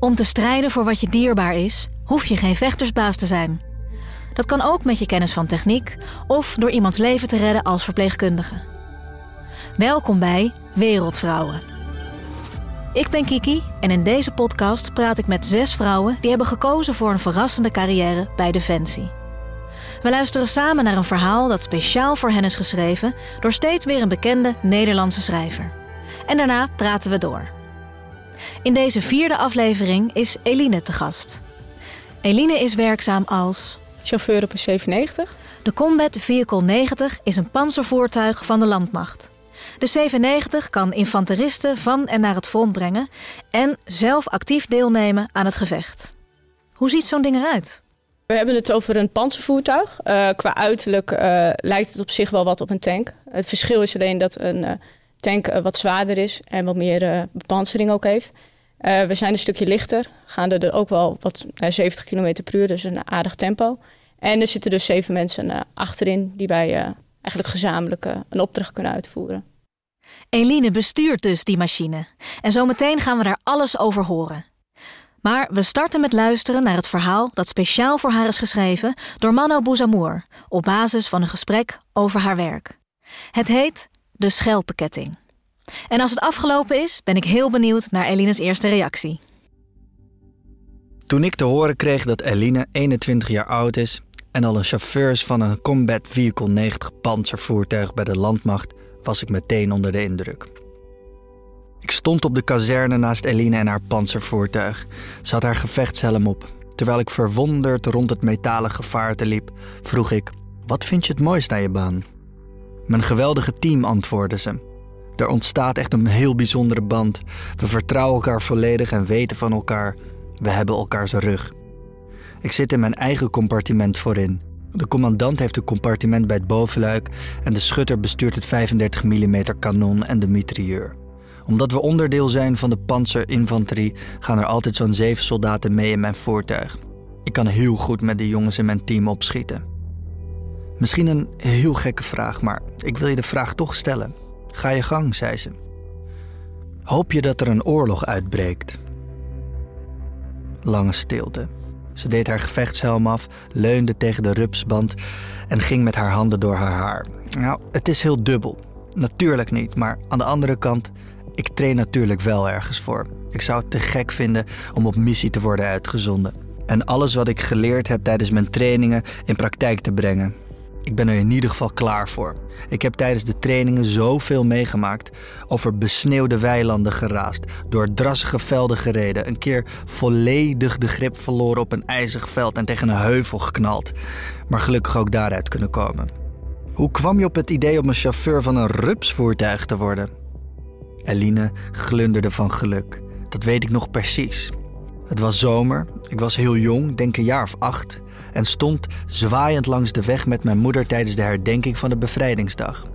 Om te strijden voor wat je dierbaar is, hoef je geen vechtersbaas te zijn. Dat kan ook met je kennis van techniek of door iemands leven te redden als verpleegkundige. Welkom bij Wereldvrouwen. Ik ben Kiki en in deze podcast praat ik met zes vrouwen die hebben gekozen voor een verrassende carrière bij Defensie. We luisteren samen naar een verhaal dat speciaal voor hen is geschreven door steeds weer een bekende Nederlandse schrijver. En daarna praten we door. In deze vierde aflevering is Eline te gast. Eline is werkzaam als chauffeur op een 97. De Combat Vehicle 90 is een panzervoertuig van de landmacht. De 97 kan infanteristen van en naar het front brengen en zelf actief deelnemen aan het gevecht. Hoe ziet zo'n ding eruit? We hebben het over een panzervoertuig. Uh, qua uiterlijk uh, lijkt het op zich wel wat op een tank. Het verschil is alleen dat een uh, tank wat zwaarder is en wat meer bepansering ook heeft. we zijn een stukje lichter, gaan er ook wel wat 70 km per uur, dus een aardig tempo. En er zitten dus zeven mensen achterin die wij eigenlijk gezamenlijk een opdracht kunnen uitvoeren. Eline bestuurt dus die machine. En zometeen gaan we daar alles over horen. Maar we starten met luisteren naar het verhaal dat speciaal voor haar is geschreven door Mano Bouzamour op basis van een gesprek over haar werk. Het heet De Schelpenketting. En als het afgelopen is, ben ik heel benieuwd naar Eline's eerste reactie. Toen ik te horen kreeg dat Eline 21 jaar oud is en al een chauffeur is van een Combat Vehicle 90 panzervoertuig bij de landmacht, was ik meteen onder de indruk. Ik stond op de kazerne naast Eline en haar panzervoertuig. Ze had haar gevechtshelm op. Terwijl ik verwonderd rond het metalen gevaarte liep, vroeg ik: Wat vind je het mooist aan je baan? Mijn geweldige team, antwoordde ze. Er ontstaat echt een heel bijzondere band. We vertrouwen elkaar volledig en weten van elkaar. We hebben elkaars rug. Ik zit in mijn eigen compartiment voorin. De commandant heeft een compartiment bij het bovenluik en de schutter bestuurt het 35 mm kanon en de mitrailleur omdat we onderdeel zijn van de panzerinfanterie, gaan er altijd zo'n zeven soldaten mee in mijn voertuig. Ik kan heel goed met de jongens in mijn team opschieten. Misschien een heel gekke vraag, maar ik wil je de vraag toch stellen. Ga je gang, zei ze. Hoop je dat er een oorlog uitbreekt? Lange stilte. Ze deed haar gevechtshelm af, leunde tegen de rupsband en ging met haar handen door haar haar. Nou, het is heel dubbel. Natuurlijk niet, maar aan de andere kant, ik train natuurlijk wel ergens voor. Ik zou het te gek vinden om op missie te worden uitgezonden. En alles wat ik geleerd heb tijdens mijn trainingen in praktijk te brengen. Ik ben er in ieder geval klaar voor. Ik heb tijdens de trainingen zoveel meegemaakt. Over besneeuwde weilanden geraast, door drassige velden gereden, een keer volledig de grip verloren op een ijzig veld en tegen een heuvel geknald. Maar gelukkig ook daaruit kunnen komen. Hoe kwam je op het idee om een chauffeur van een rupsvoertuig te worden? Eline glunderde van geluk. Dat weet ik nog precies. Het was zomer, ik was heel jong, denk een jaar of acht, en stond zwaaiend langs de weg met mijn moeder tijdens de herdenking van de bevrijdingsdag.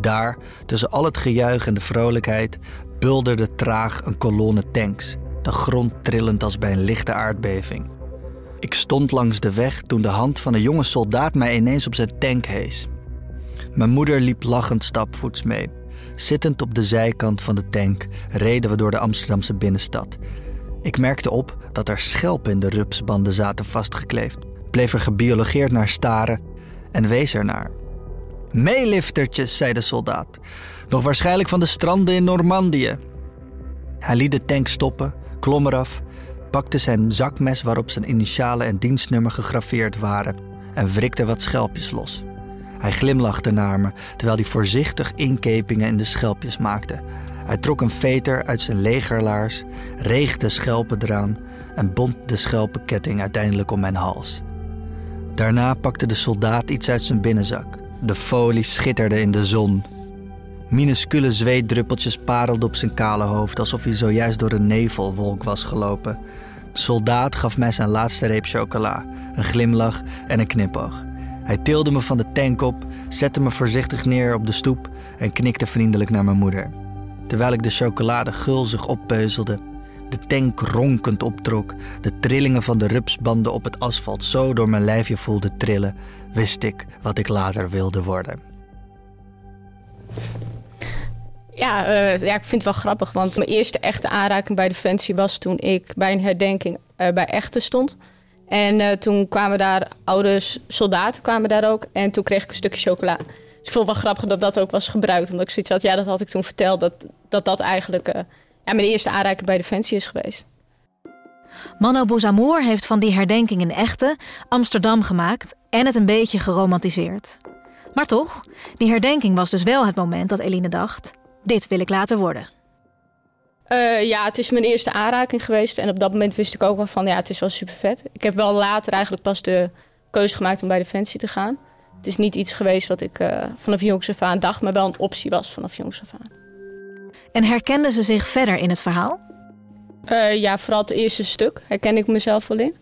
Daar, tussen al het gejuich en de vrolijkheid, bulderde traag een kolonne tanks, de grond trillend als bij een lichte aardbeving. Ik stond langs de weg toen de hand van een jonge soldaat mij ineens op zijn tank hees. Mijn moeder liep lachend stapvoets mee. Zittend op de zijkant van de tank reden we door de Amsterdamse binnenstad. Ik merkte op dat er schelpen in de rupsbanden zaten vastgekleefd, bleef er gebiologeerd naar staren en wees er naar. Meeliftertjes, zei de soldaat. Nog waarschijnlijk van de stranden in Normandië. Hij liet de tank stoppen, klom eraf, pakte zijn zakmes waarop zijn initialen en dienstnummer gegraveerd waren en wrikte wat schelpjes los. Hij glimlachte naar me terwijl hij voorzichtig inkepingen in de schelpjes maakte. Hij trok een veter uit zijn legerlaars, reeg de schelpen eraan en bond de schelpenketting uiteindelijk om mijn hals. Daarna pakte de soldaat iets uit zijn binnenzak. De folie schitterde in de zon. Minuscule zweetdruppeltjes parelden op zijn kale hoofd alsof hij zojuist door een nevelwolk was gelopen. De soldaat gaf mij zijn laatste reep chocola, een glimlach en een knipoog. Hij tilde me van de tank op, zette me voorzichtig neer op de stoep en knikte vriendelijk naar mijn moeder. Terwijl ik de chocolade gulzig oppeuzelde, de tank ronkend optrok, de trillingen van de rupsbanden op het asfalt zo door mijn lijfje voelde trillen, wist ik wat ik later wilde worden. Ja, uh, ja, ik vind het wel grappig. Want mijn eerste echte aanraking bij Defensie was toen ik bij een herdenking uh, bij Echten stond. En uh, toen kwamen daar oude soldaten kwamen daar ook. En toen kreeg ik een stukje chocola. Dus ik vond het wel grappig dat dat ook was gebruikt. Omdat ik zoiets had, ja, dat had ik toen verteld. Dat dat, dat eigenlijk ja, mijn eerste aanraking bij Defensie is geweest. Mano Bouzamour heeft van die herdenking in Echte Amsterdam gemaakt en het een beetje geromantiseerd. Maar toch, die herdenking was dus wel het moment dat Eline dacht: dit wil ik laten worden. Uh, ja, het is mijn eerste aanraking geweest. En op dat moment wist ik ook wel van ja, het is wel super vet. Ik heb wel later eigenlijk pas de keuze gemaakt om bij Defensie te gaan. Het is niet iets geweest wat ik uh, vanaf jongs af aan dacht, maar wel een optie was vanaf jongs af aan. En herkenden ze zich verder in het verhaal? Uh, ja, vooral het eerste stuk herken ik mezelf wel in.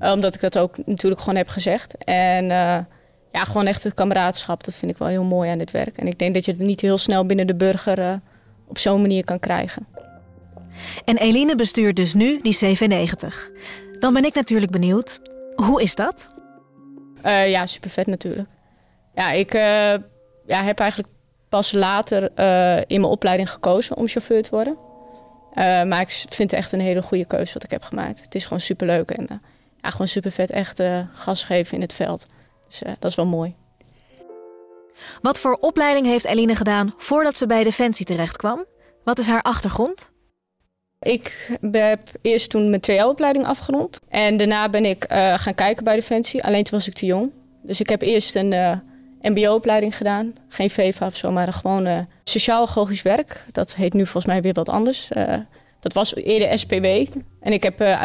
omdat ik dat ook natuurlijk gewoon heb gezegd. En ja, gewoon echt het kameraadschap, dat vind ik wel heel mooi aan dit werk. En ik denk dat je het niet heel snel binnen de burger op zo'n manier kan krijgen. En Eline bestuurt dus nu die CV90. Dan ben ik natuurlijk benieuwd, hoe is dat? Uh, ja, super vet natuurlijk. Ja, ik uh, ja, heb eigenlijk pas later uh, in mijn opleiding gekozen om chauffeur te worden. maar ik vind het echt een hele goede keuze wat ik heb gemaakt. Het is gewoon super leuk en ja, gewoon super vet echt gas geven in het veld. Dus dat is wel mooi. Wat voor opleiding heeft Eline gedaan voordat ze bij Defensie terecht kwam? Wat is haar achtergrond? Ik heb eerst toen mijn TL-opleiding afgerond. En daarna ben ik uh, gaan kijken bij Defensie. Alleen toen was ik te jong. Dus ik heb eerst een uh, MBO-opleiding gedaan. Geen VEVA of zo, maar gewoon uh, sociaal-agogisch werk. Dat heet nu volgens mij weer wat anders. dat was eerder SPW. En ik heb uh,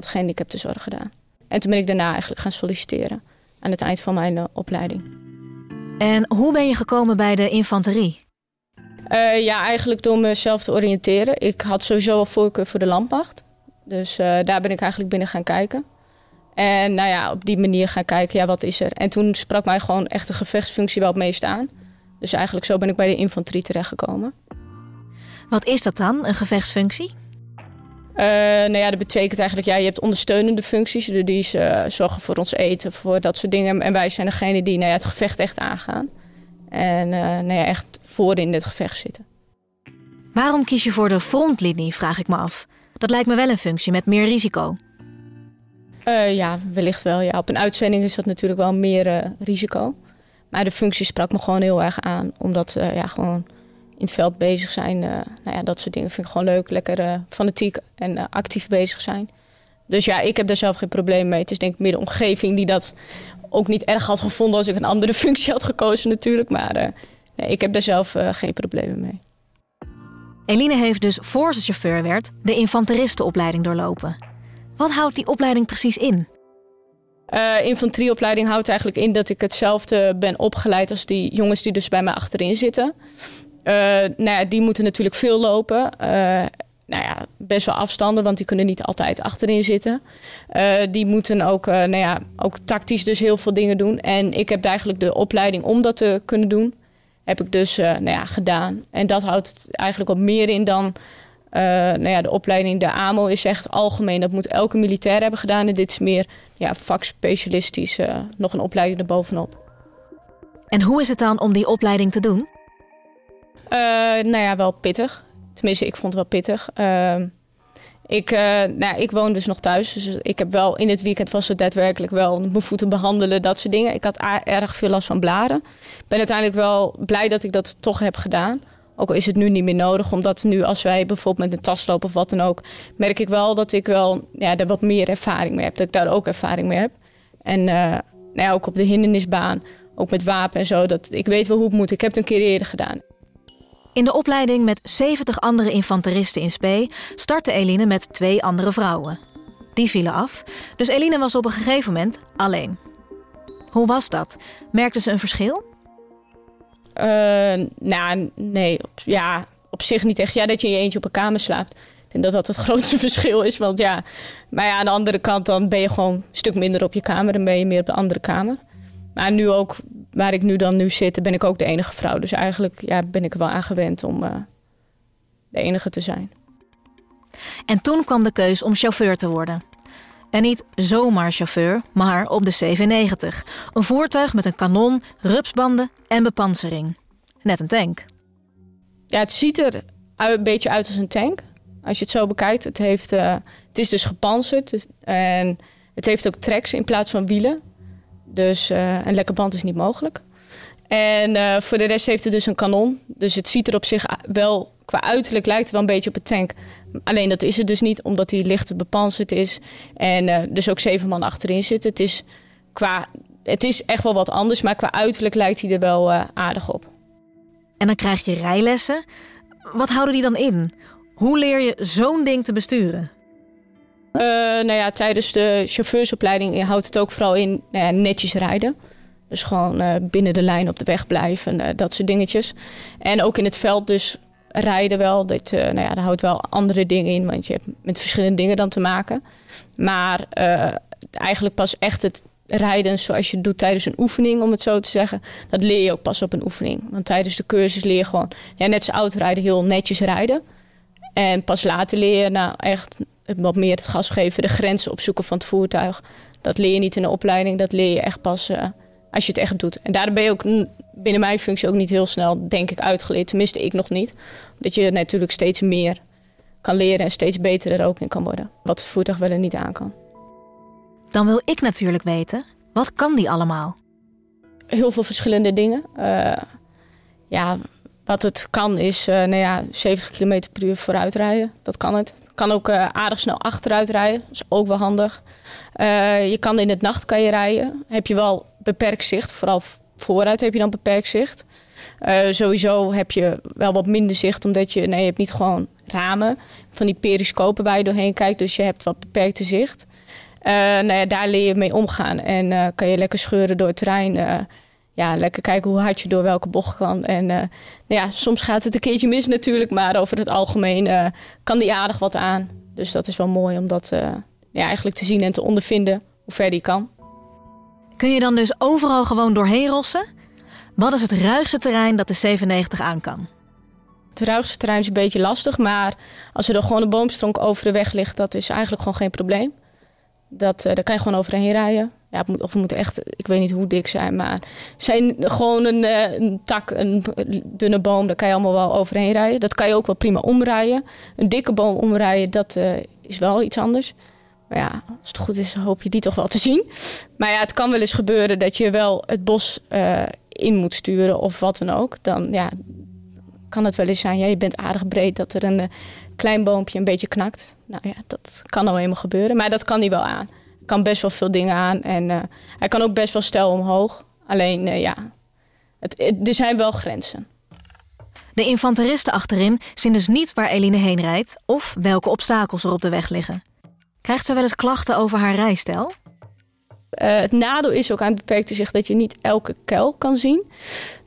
gehandicaptenzorg gedaan. En toen ben ik daarna eigenlijk gaan solliciteren. Aan het eind van mijn opleiding. En hoe ben je gekomen bij de infanterie? Ja, eigenlijk door mezelf te oriënteren. Ik had sowieso al voorkeur voor de landmacht. Dus daar ben ik eigenlijk binnen gaan kijken. En nou ja, op die manier gaan kijken, ja, wat is er? En toen sprak mij gewoon echt de gevechtsfunctie wel het meest aan. Dus eigenlijk zo ben ik bij de infanterie terechtgekomen. Wat is dat dan, een gevechtsfunctie? Uh, nou ja, dat betekent eigenlijk, ja, je hebt ondersteunende functies. Die zorgen voor ons eten, voor dat soort dingen. En wij zijn degene die nou ja, het gevecht echt aangaan. En nou ja, echt voor in het gevecht zitten. Waarom kies je voor de frontlinie, vraag ik me af. Dat lijkt me wel een functie met meer risico. Uh, ja, wellicht wel. Ja. Op een uitzending is dat natuurlijk wel meer uh, risico. Maar de functie sprak me gewoon heel erg aan. Omdat uh, ja, gewoon in het veld bezig zijn. nou ja, dat soort dingen vind ik gewoon leuk. Lekker fanatiek en actief bezig zijn. Dus ja, ik heb daar zelf geen probleem mee. Het is denk ik meer de omgeving die dat ook niet erg had gevonden als ik een andere functie had gekozen natuurlijk. Maar nee, ik heb daar zelf geen problemen mee. Eline heeft dus voor ze chauffeur werd de infanteristenopleiding doorlopen. Wat houdt die opleiding precies in? Uh, infanterieopleiding houdt eigenlijk in dat ik hetzelfde ben opgeleid als die jongens die dus bij mij achterin zitten. Uh, nou ja, die moeten natuurlijk veel lopen. Uh, nou ja, best wel afstanden, want die kunnen niet altijd achterin zitten. die moeten ook, nou ja, ook tactisch dus heel veel dingen doen. En ik heb eigenlijk de opleiding om dat te kunnen doen heb ik dus nou ja, gedaan. En dat houdt eigenlijk op meer in dan nou ja, de opleiding. De AMO is echt algemeen. Dat moet elke militair hebben gedaan. En dit is meer ja, vakspecialistisch, uh, nog een opleiding erbovenop. En hoe is het dan om die opleiding te doen? nou ja, wel pittig. Tenminste, ik vond het wel pittig. Ehm, ik, uh, nou, ik woon dus nog thuis. Dus ik heb wel in het weekend was het daadwerkelijk wel mijn voeten behandelen, dat soort dingen. Ik had erg veel last van blaren. Ik ben uiteindelijk wel blij dat ik dat toch heb gedaan. Ook al is het nu niet meer nodig, omdat nu als wij bijvoorbeeld met een tas lopen of wat dan ook, merk ik wel dat ik wel ja, daar wat meer ervaring mee heb. Dat ik daar ook ervaring mee heb. En uh, nou ook op de hindernisbaan, ook met wapen en zo. Dat, ik weet wel hoe het moet. Ik heb het een keer eerder gedaan. In de opleiding met 70 andere infanteristen in Spee startte Eline met twee andere vrouwen. Die vielen af, dus Eline was op een gegeven moment alleen. Hoe was dat? Merkte ze een verschil? Uh, nou, nee. Op, ja, op zich niet echt. Ja, dat je in je eentje op een kamer slaapt. Denk dat dat het grootste verschil is. Want ja, maar ja, aan de andere kant dan ben je gewoon een stuk minder op je kamer. Dan ben je meer op de andere kamer. Maar nu ook, waar ik nu dan nu zit, ben ik ook de enige vrouw. Dus eigenlijk ja, ben ik wel aan gewend om uh, de enige te zijn. En toen kwam de keus om chauffeur te worden. En niet zomaar chauffeur, maar op de CV90. Een voertuig met een kanon, rupsbanden en bepansering. Net een tank. ja, het ziet er een beetje uit als een tank. Als je het zo bekijkt. Het, heeft, uh, het is dus gepanzerd. En het heeft ook tracks in plaats van wielen. Dus uh, een lekke band is niet mogelijk. En uh, voor de rest heeft het dus een kanon. Dus het ziet er op zich wel, qua uiterlijk lijkt het wel een beetje op een tank. Alleen dat is het dus niet, omdat hij lichter bepanserd is. En uh, dus ook zeven man achterin zitten. Het is, qua, het is echt wel wat anders, maar qua uiterlijk lijkt hij er wel uh, aardig op. En dan krijg je rijlessen. Wat houden die dan in? Hoe leer je zo'n ding te besturen? Nou ja, tijdens de chauffeursopleiding houdt het ook vooral in nou ja, netjes rijden. Dus gewoon uh, binnen de lijn op de weg blijven, uh, dat soort dingetjes. En ook in het veld dus rijden wel. Dat, nou ja, daar houdt wel andere dingen in, want je hebt met verschillende dingen dan te maken. Maar eigenlijk pas echt het rijden zoals je het doet tijdens een oefening, om het zo te zeggen. Dat leer je ook pas op een oefening. Want tijdens de cursus leer je gewoon, ja, net als autorijden, heel netjes rijden. En pas later leer je nou echt wat meer het gas geven, de grenzen opzoeken van het voertuig. Dat leer je niet in de opleiding, dat leer je echt pas als je het echt doet. En daardoor ben je ook binnen mijn functie ook niet heel snel, denk ik, uitgeleerd. Tenminste, ik nog niet. Omdat je natuurlijk steeds meer kan leren en steeds beter er ook in kan worden. Wat het voertuig wel en niet aan kan. Dan wil ik natuurlijk weten, wat kan die allemaal? Heel veel verschillende dingen. Uh, ja, wat het kan is uh, nou ja, 70 km per uur vooruit rijden. Dat kan het. Kan ook uh, aardig snel achteruit rijden. Dat is ook wel handig. Je kan in het nacht kan je rijden. Heb je wel beperkt zicht. Vooral vooruit heb je dan beperkt zicht. sowieso heb je wel wat minder zicht. Omdat je, nee, je hebt niet gewoon ramen. Van die periscopen waar je doorheen kijkt. Dus je hebt wat beperkte zicht. nou ja, daar leer je mee omgaan. En kan je lekker scheuren door het terrein ja, lekker kijken hoe hard je door welke bocht kan. En uh, nou ja, soms gaat het een keertje mis natuurlijk, maar over het algemeen uh, kan die aardig wat aan. Dus dat is wel mooi om dat uh, ja, eigenlijk te zien en te ondervinden hoe ver die kan. Kun je dan dus overal gewoon doorheen rossen? Wat is het ruigste terrein dat de 97 aan kan? Het ruigste terrein is een beetje lastig, maar als er gewoon een boomstronk over de weg ligt, dat is eigenlijk gewoon geen probleem. Dat, daar kan je gewoon overheen rijden ja, het moet, of moet echt, ik weet niet hoe dik zijn, maar zijn gewoon een, een, tak, een dunne boom, daar kan je allemaal wel overheen rijden. Dat kan je ook wel prima omrijden. Een dikke boom omrijden, dat uh, is wel iets anders. Ja, als het goed is, hoop je die toch wel te zien. Maar ja, het kan wel eens gebeuren dat je wel het bos uh, in moet sturen of wat dan ook. Dan ja, kan het wel eens zijn, ja, je bent aardig breed, dat er een uh, klein boompje een beetje knakt. Nou ja, dat kan nou eenmaal gebeuren, maar dat kan hij wel aan kan best wel veel dingen aan. En uh, hij kan ook best wel stel omhoog. Alleen, ja, er zijn wel grenzen. De infanteristen achterin zien dus niet waar Eline heen rijdt... of welke obstakels er op de weg liggen. Krijgt ze wel eens klachten over haar rijstijl? Uh, het nadeel is ook aan het beperkte zicht dat je niet elke kuil kan zien.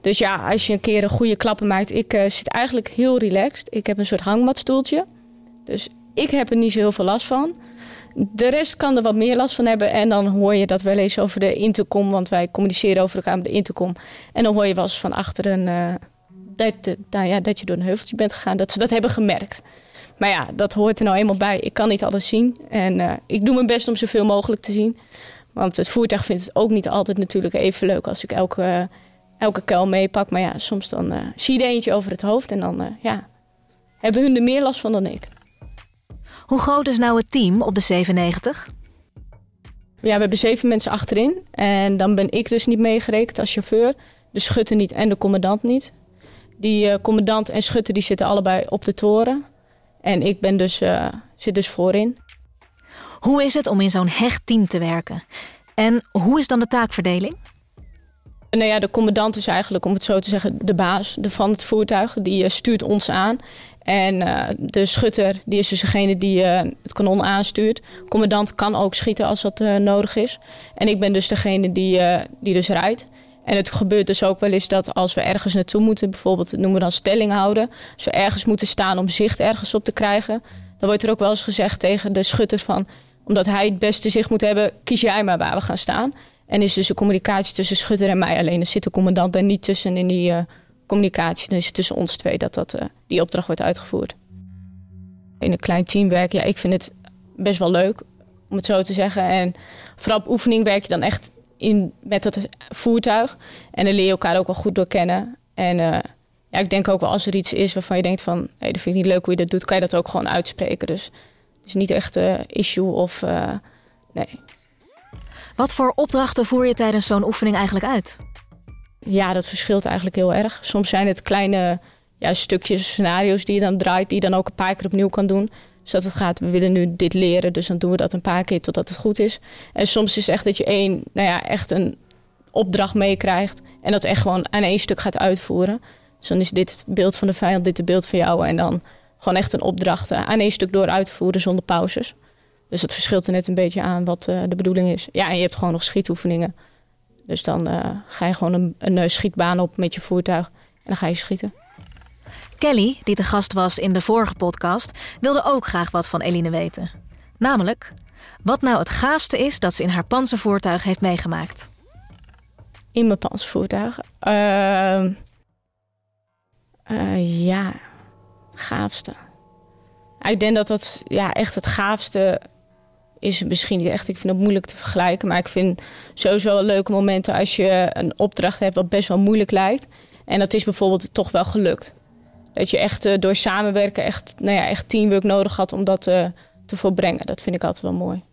Dus ja, als je een keer een goede klappen maakt... Ik zit eigenlijk heel relaxed. Ik heb een soort hangmatstoeltje. Dus ik heb er niet zo heel veel last van... De rest kan er wat meer last van hebben. En dan hoor je dat wel eens over de intercom. Want wij communiceren over elkaar met de intercom. En dan hoor je wel eens van achteren uh, dat, nou ja, dat je door een heuveltje bent gegaan. Dat ze dat hebben gemerkt. Maar ja, dat hoort er nou eenmaal bij. Ik kan niet alles zien. En uh, ik doe mijn best om zoveel mogelijk te zien. Want het voertuig vindt het ook niet altijd natuurlijk even leuk als ik elke, elke kuil meepak. Maar ja, soms dan zie je er eentje over het hoofd. En dan ja, hebben hun er meer last van dan ik. Hoe groot is nou het team op de 97? Ja, we hebben zeven mensen achterin. En dan ben ik dus niet meegerekend als chauffeur. De schutter niet en de commandant niet. Die uh, commandant en schutter die zitten allebei op de toren. En ik ben dus, uh, zit dus voorin. Hoe is het om in zo'n hecht team te werken? En hoe is dan de taakverdeling? Nou ja, de commandant is eigenlijk, om het zo te zeggen, de baas van het voertuig. Die uh, stuurt ons aan. En uh, de schutter, die is dus degene die uh, het kanon aanstuurt. Commandant kan ook schieten als dat uh, nodig is. En ik ben dus degene die, die dus rijdt. En het gebeurt dus ook wel eens dat als we ergens naartoe moeten, bijvoorbeeld noemen we dan stelling houden. Als we ergens moeten staan om zicht ergens op te krijgen, dan wordt er ook wel eens gezegd tegen de schutter van, omdat hij het beste zicht moet hebben, kies jij maar waar we gaan staan. En is dus de communicatie tussen schutter en mij alleen. Er zit de commandant er niet tussen in die communicatie. Dan is het tussen ons twee dat, dat uh, die opdracht wordt uitgevoerd. In een klein team werken, ja, ik vind het best wel leuk, om het zo te zeggen. En vooral op oefening werk je dan echt in, met dat voertuig. En dan leer je elkaar ook wel goed door kennen. En uh, ja, ik denk ook wel als er iets is waarvan je denkt van... hé, hey, dat vind ik niet leuk hoe je dat doet, kan je dat ook gewoon uitspreken. Dus het is niet echt een issue of... Uh, nee. Wat voor opdrachten voer je tijdens zo'n oefening eigenlijk uit? Ja, dat verschilt eigenlijk heel erg. Soms zijn het kleine ja, stukjes, scenario's die je dan draait... die je dan ook een paar keer opnieuw kan doen. Dus dat het gaat, we willen nu dit leren, dus dan doen we dat een paar keer totdat het goed is. En soms is het echt dat je één, nou ja, echt een opdracht meekrijgt... en dat echt gewoon aan één stuk gaat uitvoeren... Dus dan is dit het beeld van de vijand, dit het beeld van jou. En dan gewoon echt een opdracht eh, aan één stuk door uitvoeren zonder pauzes. Dus dat verschilt er net een beetje aan wat uh, de bedoeling is. Ja, en je hebt gewoon nog schietoefeningen. Dus dan uh, ga je gewoon een, een schietbaan op met je voertuig en dan ga je schieten. Kelly, die te gast was in de vorige podcast, wilde ook graag wat van Eline weten. Namelijk, wat nou het gaafste is dat ze in haar panzervoertuig heeft meegemaakt. In mijn panzervoertuig? Uh, uh, ja, gaafste. Ik denk dat dat ja, echt het gaafste is misschien niet echt. Ik vind het moeilijk te vergelijken. Maar ik vind sowieso leuke momenten als je een opdracht hebt wat best wel moeilijk lijkt. En dat is bijvoorbeeld toch wel gelukt. Dat je echt uh, door samenwerken echt, nou ja, echt teamwork nodig had om dat uh, te volbrengen. Dat vind ik altijd wel mooi.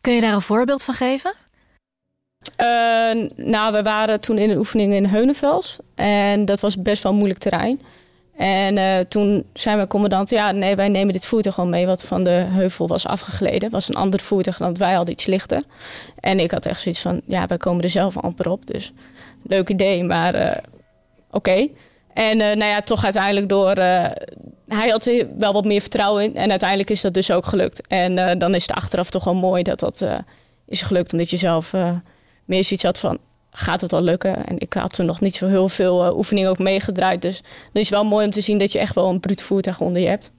Kun je daar een voorbeeld van geven? Uh, nou, we waren toen in een oefening in Heunenvels. En dat was best wel een moeilijk terrein. En uh, toen zei mijn commandant, ja, nee, wij nemen dit voertuig gewoon mee... wat van de heuvel was afgegleden. Was een ander voertuig dan wij hadden iets lichter. En ik had echt zoiets van, ja, wij komen er zelf amper op. Dus leuk idee, maar uh, oké. Okay. En nou ja, toch uiteindelijk door... hij had er wel wat meer vertrouwen in. En uiteindelijk is dat dus ook gelukt. En dan is het achteraf toch wel mooi dat dat is gelukt... omdat je zelf meer zoiets had van, gaat het al lukken? En ik had toen nog niet zo heel veel oefeningen ook meegedraaid. Dus dan is het wel mooi om te zien dat je echt wel een bruut voertuig onder je hebt.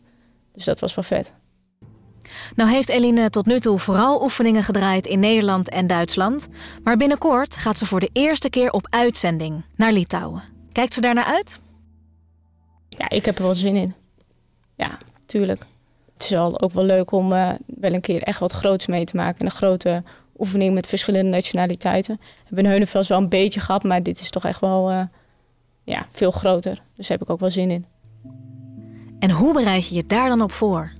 Dus dat was wel vet. Nou heeft Eline tot nu toe vooral oefeningen gedraaid in Nederland en Duitsland. Maar binnenkort gaat ze voor de eerste keer op uitzending naar Litouwen. Kijkt ze daar naar uit? Ja, ik heb er wel zin in. Ja, tuurlijk. Het is wel ook wel leuk om uh, wel een keer echt wat groots mee te maken. En een grote oefening met verschillende nationaliteiten. We hebben in Heunenvels wel een beetje gehad, maar dit is toch echt wel uh, ja, veel groter. Dus daar heb ik ook wel zin in. En hoe bereid je je daar dan op voor?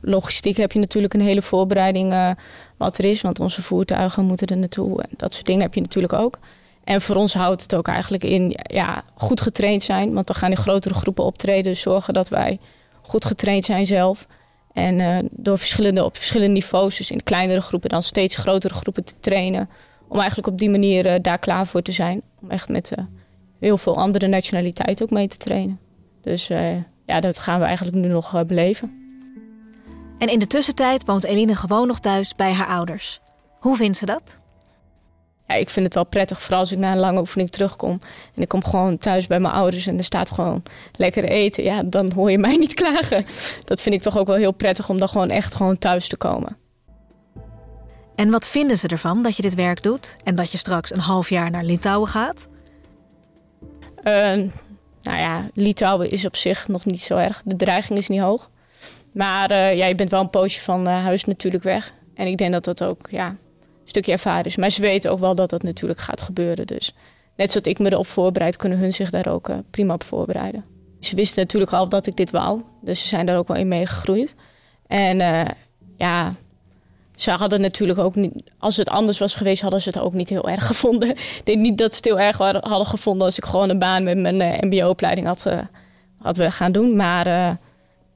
Logistiek heb je natuurlijk een hele voorbereiding uh, wat er is. Want onze voertuigen moeten er naartoe. En dat soort dingen heb je natuurlijk ook. En voor ons houdt het ook eigenlijk in ja, goed getraind zijn. Want we gaan in grotere groepen optreden. Zorgen dat wij goed getraind zijn zelf. En uh, door verschillende, op verschillende niveaus, dus in kleinere groepen, dan steeds grotere groepen te trainen. Om eigenlijk op die manier uh, daar klaar voor te zijn. Om echt met uh, heel veel andere nationaliteiten ook mee te trainen. Dus ja, dat gaan we eigenlijk nu nog beleven. En in de tussentijd woont Eline gewoon nog thuis bij haar ouders. Hoe vindt ze dat? Ja, ik vind het wel prettig, vooral als ik na een lange oefening terugkom. En ik kom gewoon thuis bij mijn ouders en er staat gewoon lekker eten. Ja, dan hoor je mij niet klagen. Dat vind ik toch ook wel heel prettig om dan gewoon echt gewoon thuis te komen. En wat vinden ze ervan dat je dit werk doet en dat je straks een half jaar naar Litouwen gaat? Uh, nou ja, Litouwen is op zich nog niet zo erg. De dreiging is niet hoog. Maar uh, ja, je bent wel een poosje van uh, huis natuurlijk weg. En ik denk dat dat ook ja, stukje ervaring. Maar ze weten ook wel dat dat natuurlijk gaat gebeuren. Dus net zoals ik me erop voorbereid, kunnen hun zich daar ook uh, prima op voorbereiden. Ze wisten natuurlijk al dat ik dit wou. Dus ze zijn daar ook wel in meegegroeid. En uh, ja, ze hadden natuurlijk ook niet... Als het anders was geweest, hadden ze het ook niet heel erg gevonden. Ik denk niet dat ze het heel erg hadden gevonden... als ik gewoon een baan met mijn uh, mbo-opleiding had, uh, had gaan doen. Maar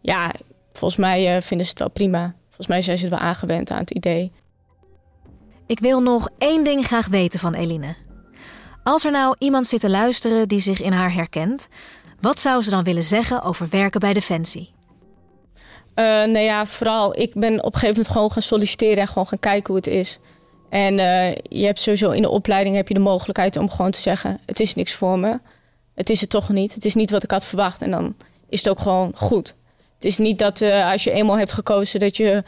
ja, volgens mij vinden ze het wel prima. Volgens mij zijn ze wel aangewend aan het idee. Ik wil nog één ding graag weten van Eline. Als er nou iemand zit te luisteren die zich in haar herkent, wat zou ze dan willen zeggen over werken bij Defensie? Uh, nou ja, vooral, ik ben op een gegeven moment gewoon gaan solliciteren en gewoon gaan kijken hoe het is. En uh, je hebt sowieso in de opleiding heb je de mogelijkheid om gewoon te zeggen: het is niks voor me. Het is het toch niet. Het is niet wat ik had verwacht. En dan is het ook gewoon goed. Het is niet dat uh, als je eenmaal hebt gekozen dat je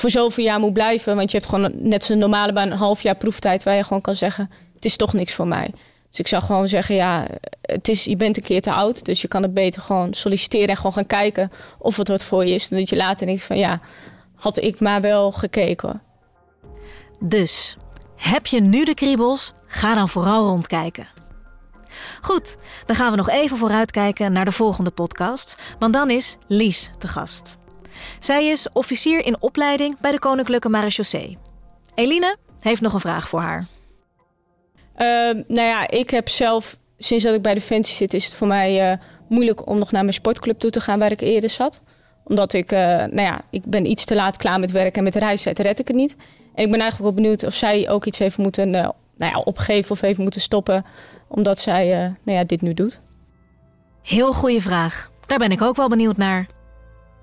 voor zoveel jaar moet blijven. Want je hebt gewoon net zo'n normale baan, een half jaar proeftijd, waar je gewoon kan zeggen: het is toch niks voor mij. Dus ik zou gewoon zeggen: ja, het is, je bent een keer te oud. Dus je kan het beter gewoon solliciteren en gewoon gaan kijken of het wat voor je is. Dan dat je later denkt: van ja, had ik maar wel gekeken. Dus heb je nu de kriebels? Ga dan vooral rondkijken. Goed, dan gaan we nog even vooruitkijken naar de volgende podcast, want dan is Lies te gast. Zij is officier in opleiding bij de Koninklijke Marechaussee. Eline heeft nog een vraag voor haar. Uh, nou ja, ik heb zelf, sinds dat ik bij Defensie zit, is het voor mij uh, moeilijk om nog naar mijn sportclub toe te gaan waar ik eerder zat. Omdat ik, uh, nou ja, ik ben iets te laat klaar met werk en met de reistijd red ik het niet. En ik ben eigenlijk wel benieuwd of zij ook iets heeft moeten uh, nou ja, opgeven of heeft moeten stoppen, omdat zij nou ja, dit nu doet. Heel goede vraag. Daar ben ik ook wel benieuwd naar.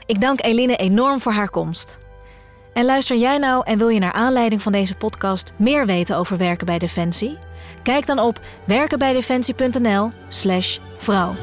Ik dank Eline enorm voor haar komst. En luister jij nou en wil je naar aanleiding van deze podcast meer weten over werken bij Defensie? Kijk dan op werkenbijdefensie.nl/slash vrouw.